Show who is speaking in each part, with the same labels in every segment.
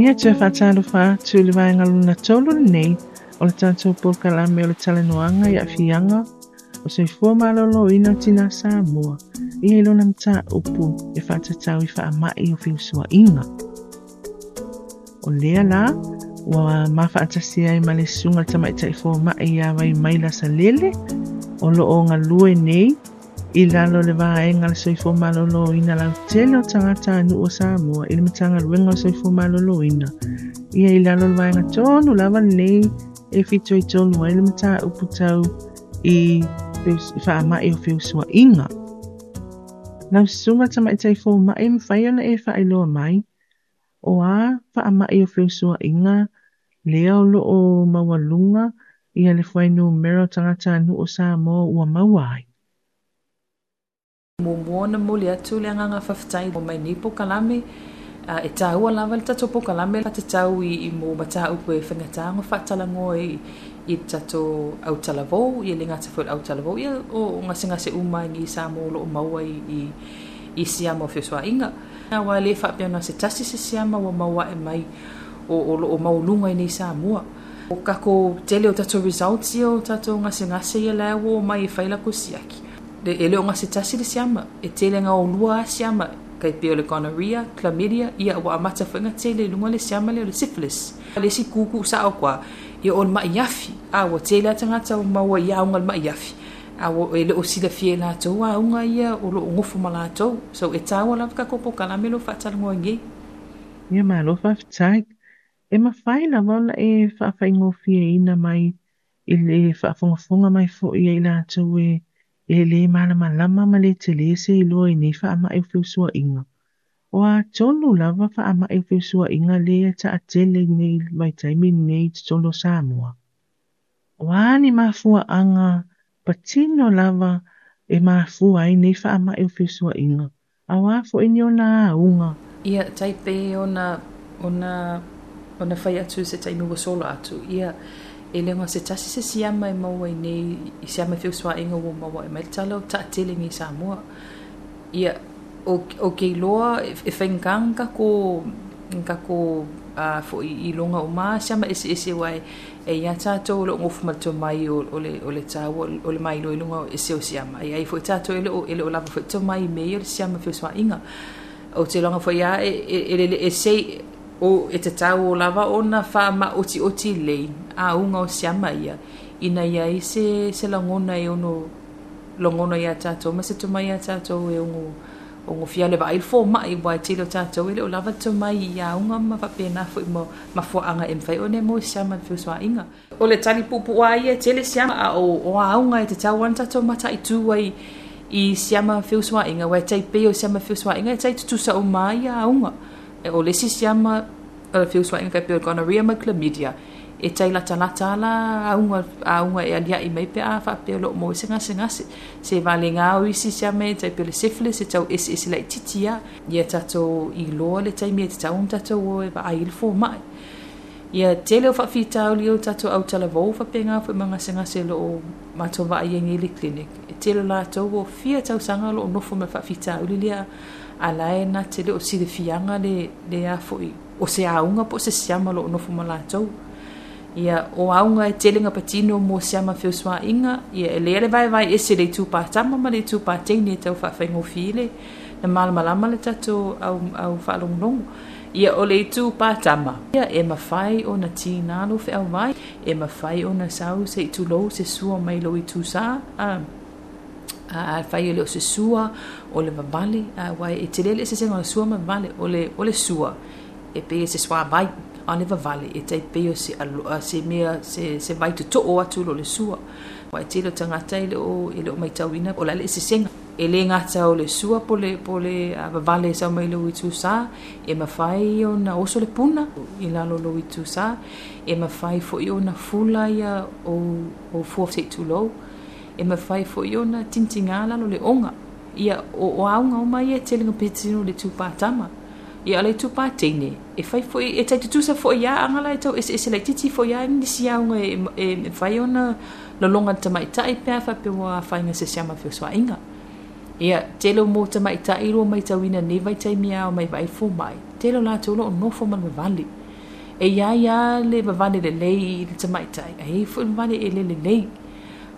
Speaker 1: Ia te whātālu whā tūliwaenga luna tolu lenei o le tatou pokalame o le talanoaga i a o se fua o ina sa Samoa ia i lona mataupu upu e whātatau i wha o fiusua O lea la, ua mafaatasi ai ma le susuga le tamaʻitaʻifo maʻi iā wai mai lasalele o loo galue nei i lalo le vaega le soifo malōlōina lautele o tagata anuu o samoa i le matagaluega o soifo malōlōina ia i lalo le vaega tonu lava lenei e fitoitolu ai le mataupu tau i faamaʻi o feusuaʻiga laususuga tamaʻitaʻifo maʻi mafai ona e faailoa mai o a faamaʻi o feusuaʻiga leo lo o mawalunga i ale whainu mero tangata anu o sa mō ua mawai. Mō mōna mō le atu le anganga whaftai mō mai nipo kalame, uh, e tāua lawa le tato pō kalame, pata tau i, i mō mata upo e whangata ngō whaktala ngō i, i tato au talavō, i le ngāta whaut au talavō, i o ngase ngase umai ngi sa mō lo o mawai i, i siama o whiosua inga. Nā wā le whapiona se tasi se siama wa mawa e mai, o, o loo maulunga ni nei O kako tele o tatou results i o tatou se ia lai o mai faila e faila siaki de ele o ngase tasi siama, e tele nga o lua siama, kai peo le gonorrhea, chlamydia, ia wa amata tele lunga le siama le syphilis. Le si kuku sa au kwa, ia o le maiafi, a wa tele a tangata o maua ia o ngal maiafi. A wa ele o sila fie e la tau, o nga ia o lo ngofu so e tāua lava kako po kalamelo whatalangoa ngei. Ia
Speaker 2: malo whaftai, E mawhai lawa ona e whawhaingofia ina mai i le whaafongafonga mai fo i e lātou e e le malama lama ma le te lese i loa i nei whaama e whiusua inga. O a tonu lava whaama e whiusua inga le e ta atele nei mai taimi nei te tolo Samoa. O ani mafua anga patino lava e mafua ai nei whaama e whiusua inga. A wafo inyo na
Speaker 1: unga. Ia taipe ona ona ona fai atu se taimi wa sola atu ia e lenga se tasi se siama e maua i nei i siama fiu swa inga wa maua e maitalo ta atele ngi sa mua ia o, o kei loa e fai e nga nga ko nga ko uh, fo i, i longa o maa siama esi esi wai e ia tato ole ngofu malto mai ole, ole tawa ole mai loi lunga esi o siama ia i fwe tato ele, ele o lava fwe to mai mei ole siama fiu swa inga o te longa fwe ia e, e, e, e, e, e, e, e, e, e o e te tau o lava o na wha ma oti oti lei a unga o siama ia ina ia i se, se langona e ono longono ia tatou ma se tumai ia tatou e ungo o ngo fiale wa ailfo ma i wai tilo tatou e le o lava tumai ia unga ma wha pena fwi mo ma fwa anga e mwhai o ne mo siama fiu swa inga o le tani pupu a ia e tele siama a o, o a unga e te tau an tatou mata i tuwai i siama fiu swa inga wai tei o siama fiu swa inga e tei tutusa o mai a unga Ulysses e ia ma uh, e, fiusuaiga kai pe gonorrhea ma chlamydia e taila talata tala aunga aunga e alia i mai pe a fa pe lo mo e singa singa se se vale nga o isi se me tai pe le syphilis se tau isi isi lai titia ia tato i lo le tai me tau un tato o e va ai le mai ia tele o fa fita o lio tato au tala vo fa pe nga fa manga singa se lo va ai ngi le clinic e tele la tau o fia tau sanga lo no fo me fa fita o lia alaena te si de fianga le le a foʻi o se auga po se siama no nofo ma latou ia o auga e telega patino mo siama inga ia e vai vai vaevae ese le itupatama ma le itupataini e tau faafaigofi le na malamalama le tatou au, au faalogologo ia o le itupatama ia e mafai ona tinalo feauvai e mafai ona sau se lo se sua mai lou itusā uh, afai ah, o le o se sua o le vavale auae ah, e tele le esesega o sua ma vavale o le o le sua e pe e se suā vai a le vavale e taipei o se aloa se mea se se vaitotoo atu lo le sua ua e tele o tagata i leo i leo maitauina o la e le esesega e lē gata o le sua po le po le vavale ah, sau mai lou itusā e mafai na o le puna i lalo lou itusā e ma mafai foʻi ona fula ia ou ou fua seʻitulou e mawhai fo i ona tinti ngā lalo le onga. Ia o, o aunga o mai e te lingo petirino le tūpā tama. Ia ale tūpā teine. E whai fo i, e tai tutusa fo i a angala e tau e se e lai titi fo i a e nisi aunga e mawhai e ona lolonga tama i tai pia wha pia wā whai ngā se siama fio swa inga. Ia te lo mō tama i tai roa mai tau ina ne vai tai mia o mai vai fo mai. Te lo lā tūlo o nofo man me vali. E ia ia le vavane le lei i le tama tai. E hei fo i vane e le le lei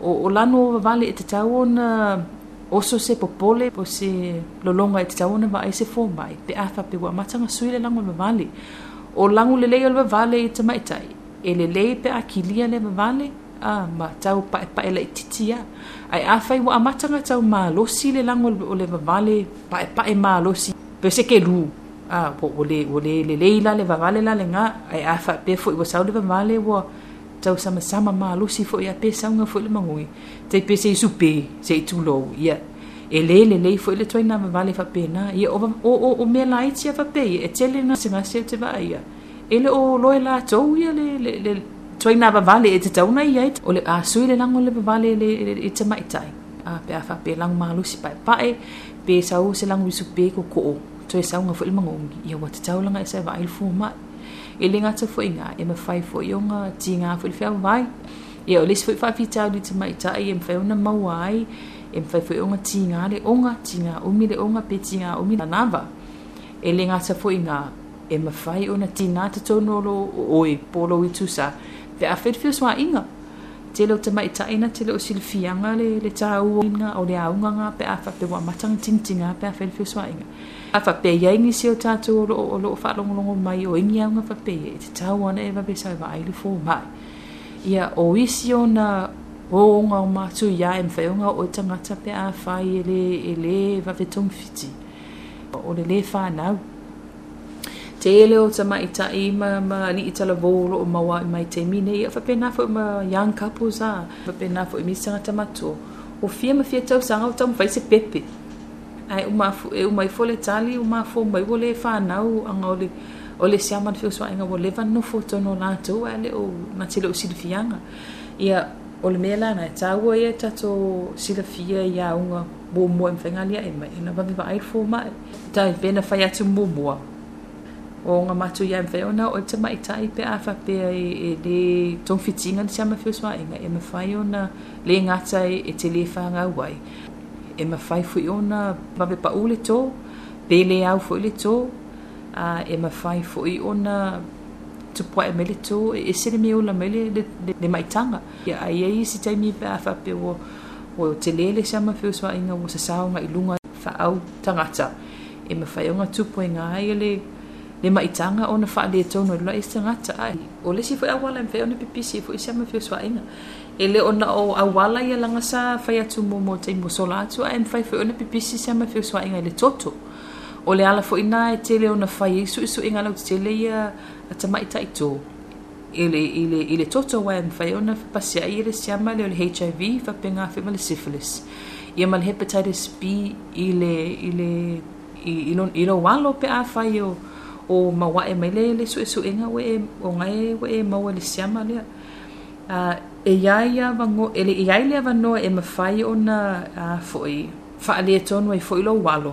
Speaker 1: o, o lano vale e te tau ona oso se popole po se lolonga e te tau ona vai se fōmai pe afa pe wa matanga suile lango le vale o lango le leo le vale i te maitai e le le pe a kilia le vale a ah, ma tau pa pa ela titia ai a fai wa matanga tau ma losi le lango o le vale pa pa e ma losi pe se ke lu a ah, po ole ole le leila le vale la le nga ai a fa pe fo i wa sau le vale wa wo sama sama tausamasama malosi foʻi a pesauga fo le magui taipese i supe se i tulou ia e lē lelei foʻi le tuaina vavale na ia o o mea laiti a faapei e tele na semase o te vaaia e le o loe latou ia le tuaina vavale e tatauna i ai e o le asui le lago le vavale e i tamaʻitaʻi a pe a faapelago malosi paepae pesau se lago i supe kokoo toe sauga fo le magogi ia tau tataulaga e va vaai le fuamaʻi e le gata foʻi ga e mafai foʻi oga tigā foʻi le feavavae ia o lesi foʻi faafitaulite maitaʻi e mafai ona maua ai e mafai foʻi oga tigā le oga tigā umi le oga pe tigā umi lanava e le gata foʻi ga e mafai ona tinā tatonu o lo oe polo i tusa inga te leo te mai taina te leo silifianga le, le tau o inga o le aunga ngā pe awha pe wā matanga tintinga pe awha ilifio swa inga. Awha pe iaingi si o tātou o loo o loo whaalongolongo mai o ingi aunga wha pe e te tau ana e wabe sa wa aile fō mai. Ia o isi o na o ngā o mātu ia e mwhai o ngā o tangata pe awha i ele ele wabe tōngwhiti. O le le whānau. tele o tama i ta ima ma li i tala volo o mawa i mai te mine i afa pena fo ma young couples a afa pena fo i misanga tamato o fia ma fia tau sanga o tam fai se pepe ai o ma fo e o mai fole tali o ma fo mai vole fa nau anga ole ole se aman fio swa inga vole van no fo to no na to ale o ma tele o silfianga ia ole me la na e tawo ia tato silfia ia unga bo mo mfengalia e mai e na va viva ai fo mai tai vena fa ia tu mo o nga matu ya mwe na o te mai tai pe a whapea e, e le tong fitinga ni siama whiuswa swa inga e mawhai ona le ngatai e, e, te le whanga wai. E mawhai fui ona mawe pa ule tō, pe le au fui le tō, a e mawhai fui ona tupua e mele tō, e, e sere me ola mele le, le, le maitanga. Ia ai ai si taimi pe afa pe o, o te le le siama whiuswa e o sa saonga ilunga fa au tangata. E mawhai o nga tupu ai e le le maʻitaga ona faaletonu e lolaʻi se gata ae o lesi foi auala ma fe ona pipisi foi se ma fiosoaʻiga e lē ona o auala ia lagasa fai atu mo mo taimosola atu ae ma fai foi ona pipisi se ma fiosoaʻiga i le toto o le ala foʻi na e tele ona fai ai suʻisuʻiga lau tetele ia a tamaʻitaʻitō i le toto ua e ma fai ona fapasi ai i le siama leo le hiv faapega fe ma le syphilis ia ma le hepatitis b i le i no i lo walo pe a fai o o mawa e mai lele su su inga we o ngai we e mawa e e le siama le e yaya vango ele e yai le vano e mafai ona a foi fa ali ton we foi lo walo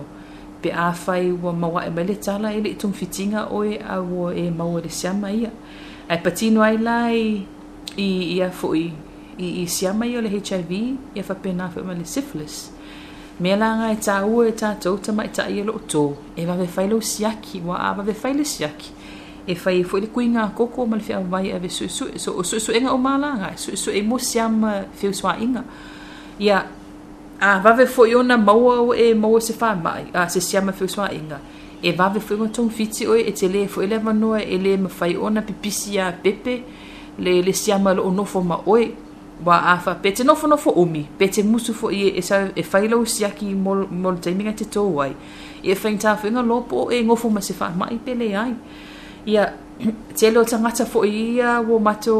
Speaker 1: pe a fai wa mawa e mai le tala ele tum fitinga o e a wo e mawa le siama ia e patino ai lai i ia foi i i siama ia le HIV ia fa pena fa le syphilis mea laga e ua e tātou tamaʻitaʻi e to. e vavefai lou siaki wa a vavefai le siaki e fai e foʻi le kuiga akoko ma le feʻavai ave suʻesuʻe so o suʻesuʻega o malaga e suʻesuʻe e mo e, swa inga. ia a vave foʻi ona maua e maua se mai, a se e swa inga. e vave foʻi ona fiti oi, e tele e le avanoa e lē fai ona pipisi a pepe le le siama loʻonofo ma oi, wa afa pe te nofo nofo omi pe te musu fo ie e sa e failo siaki mol mol taiminga te tō wai e fainta fo inga lopo e ngofo ma se wha mai pele ai ia te leo tangata fo ia wo mato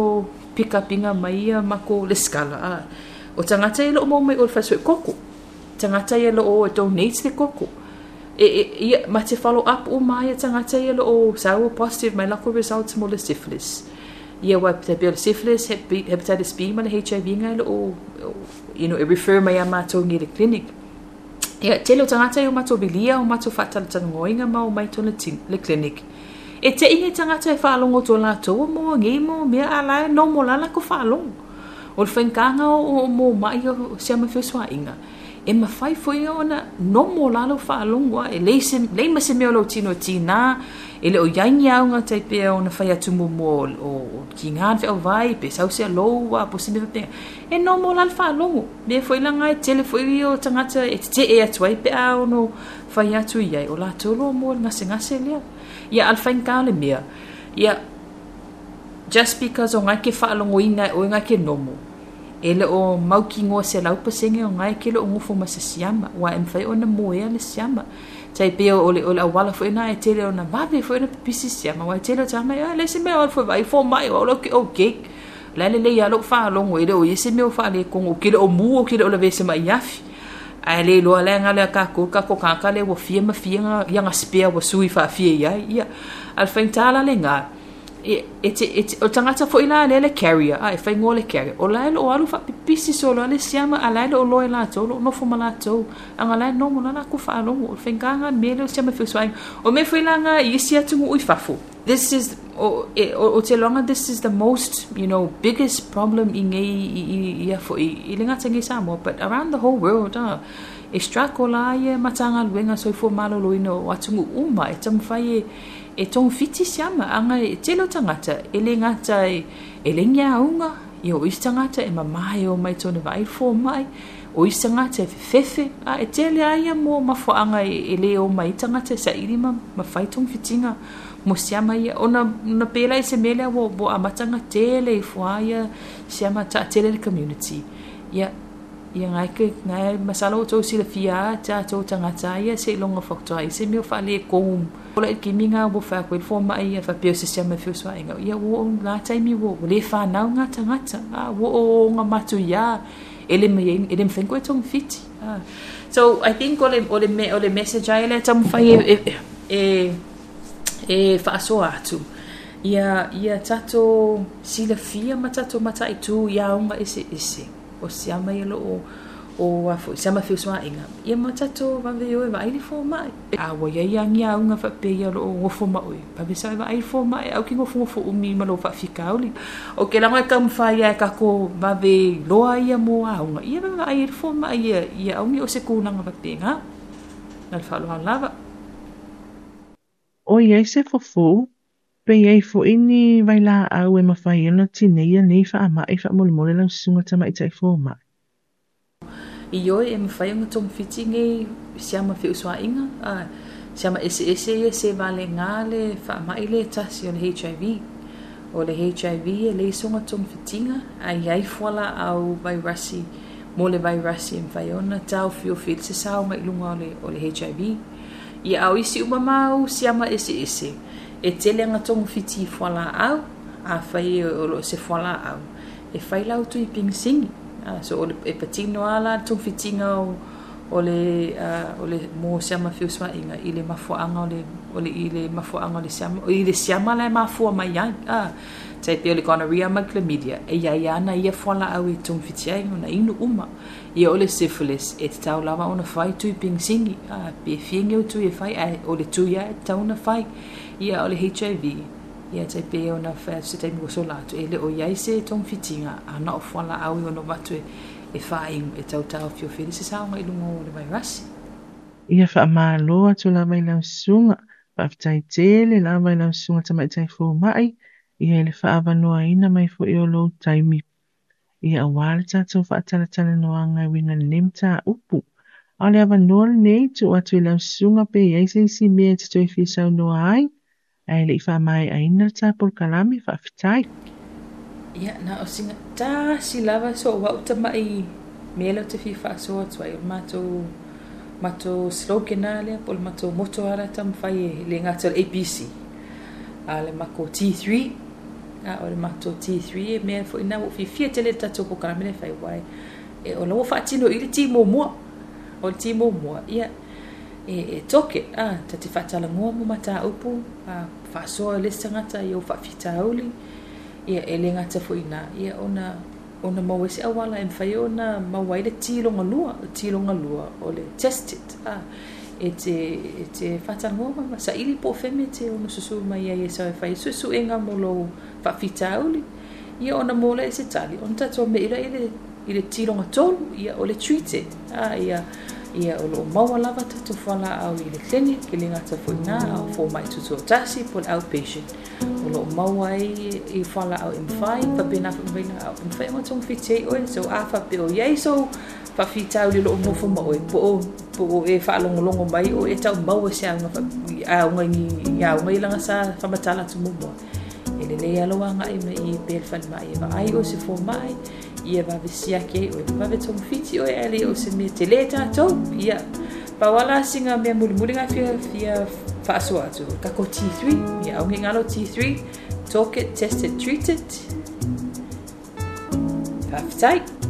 Speaker 1: pika pinga mai ia mako leskala skala a o tangata ilo mo mai olfa so e koko tangata ilo o e donate te koko e e ia ma te follow up o mai tangata ilo o sa o positive mai lack of results mo le syphilis iyawa tabiol syphilis hepatitis B mala HIV ngai o you know I refer mai a mātou ngi le clinic ia tele o tangata i o mātou bilia o mātou whātalatangoinga ma o mai tona tin le clinic e te inge tangata e whaalongo tō lātou mō ngi mō mea alae no mō lala ko whaalongo o le whainganga o mō mai o sea mawhioswa inga ia e mafai foi ona nomo lalo faalogoa e lei ma se mea o lou tinotinā e le o iaini auga tai pea ona fai atumumua o kigā le feauvai pe sau se alou a posime fapega e nomo lalo faalogo lea foi laga e tele foi o tagata e tetee atu ai a ono fai atu i ai o latolu o mua le gasegase lea ia alafaiga le mea ia just because o gaike faalogoina o e gaike nomo ele o maukingo se laupasege o gae kilo o gofo ma se siama ua e mafai ona moea le siama taipea o le auala foʻi na e tele ona vave foʻi na pipisi siama ua e tele o tamai a ah, lese mea oe foi vai o aulao ke okek la lelei a lou faalogo i le o ia se mea o faalekogo o kile o mu e o kile o lave se mai afi ae le iloa lea gale akakulu kakokaka le ua fia mafiaga iaga spea ua sui faafia i ai ia a le faitala le gae o tagata foʻi la lea le carrier ae faigoa le carrier o lae loo alu faapipisi so loa le siama a lae loo loe latou loo nofo ma latou agalae nomo la lakou faalogo o le faigaga mea le o siama feusuaiga o mea foi laga i isi atuguu i this is o, o, o te longa this is the most you know biggest problem i ngei i, i, i a foʻi i le gata ngei samoa but around the whole world uh, e struggle la ia matagaluega soifua malōlōina o atuguu uma e tamafai e e tong fiti siama anga e telo tangata e le ngata e e le ngia unga e o isi tangata e mamae o mai tona vai fō mai o isi tangata e fefe a e tele aia mō mafo anga e, e le o mai tangata e sa irima ma fai tong fitinga mo siama ia o na, na pela i se mele wo bo amatanga tele i fuaia siama ta tele community ia ia ngai ke ngai masalo o tau sila fia ta tau tangata ia se longa faktua i se mio fale kou Ola i kimi ngā wo mai ia wha pio sisia me Ia wo o ngā taimi wo, le whanau ngata ngata, wo o ngā matu ia, ele me ia, ele So I think all the me, ole message ai le tamu e, e, e, e atu. Ia, ia tato sila ma tato mata i tū iaunga ese ese. O siama ia lo o afo sama fius ma inga ia matato va ve o va ili fo mai a wa ia ia ngia unga fa pe ia lo o fo ma o pa be sa va ili fo mai au kingo fo fo umi ma lo fa fika oli o ke langa kam fa ia ka ko va ve loa ia mo a unga ia va ili fo mai ia ia au mi o se ko nanga va pe nga na fa lo lava
Speaker 2: o ia se fo fo pe ia fo ini vai la au e mawhai ana tinei a nei fa a mai fa molemole lang sunga tama i tai fo mai
Speaker 1: i oi e mawhai o ngatong fiti ngai si ama whi uswa inga uh, si ama ese ese e se vale ngale wha mai le e tasi o le HIV o le HIV e le iso ngatong fiti nga a iai fwala au vai rasi mo le vai rasi e mawhai ona tau fio fil se sao mai lunga o le, o le HIV i au isi uma mau si ama ese ese e tele ngatong fiti fwala au a whai e o lo se fwala au e whai lau tui pingsingi Ah, so o le e patino ala tofitiga o o le uh, ah, o le mo siama fiusuaʻiga i le mafuaaga o le o le i le mafuaaga o le siama i le siama lae mafua mai ai ah, a taipi o le gonoria ma clamidia e iai ana ia foalaau e tumafiti ai ona inu uma ia o le syphilis e tatau lava ona fai tui pigisigi a pe fiegi outu e fai a o le tui ae tatau na fai ia o le hiv ia taipe ona feasetaimu kosolaatu e leo iai se togafitiga ana o falaau i ona vatu e faaimu e tautau fiofili se saoga i luga o le vairasi
Speaker 2: ia faamālō atu lava i laususuga faafetaitē le lava i laususuga tamaʻitai fomaʻi ia i le faavanoaina mai foʻi o lou taimi ia auā le tatou faatalatalanoaga i uiga lenei mataupu a o le avanoa lenei tuu atu i laususuga pe iai mea e tatou e ai ai le fa mai ai na ta por kalami fa fitai
Speaker 1: ya na o singa ta si lava so wa uta mai melo te fi fa so o tsua ma to ma to slogan ale por ma to moto ara tam fa e, le nga tsel abc ale ma t3 a ole ma to t3 e me fo ina wo fi fie tele ta to por kalami fa wai e o lo fa tino ile ti mo mo o ti mo mo ya e, e toke ah, tati fatala mo mo mata upu ah, faso le tagata ia ou faafitauli ya e le gata foina ia ona ona mau ese awala e mafai ona mau ai le tilogalua tilogalua o le it ah. e te, e te fatangoa mama saʻili po feme te ona susu mai ai e sau so e fai suʻesuʻega mo lou faafitauli ia ona mo le e se tali on ona tatou ile ile le tilogatolu ia ole le treated ah, ia ia o loo maua lava tatofala au i le clinic ki le gata foʻiina ao fomai tutuatasi po le outpatient o loo maua ai i fala au emafai papena faamaina ao emafai a matogafitiai oe so a faapeoi ai so faafitau le loo mofo ma oe po o po o e faalogologo mai o e taumaua se auga aaugaiauga sa lagasa faamatala tumumua e lelei aloa agaʻi mai i pele falemaʻi e ai o se mai, ia vavesia ke o i vavetomafiti oe ale o se mea tele tatou ia pauala asiga mea mulimuliga fiafia faasoa atu kako t3 ia augegalo t3 talk it tested treated fafetai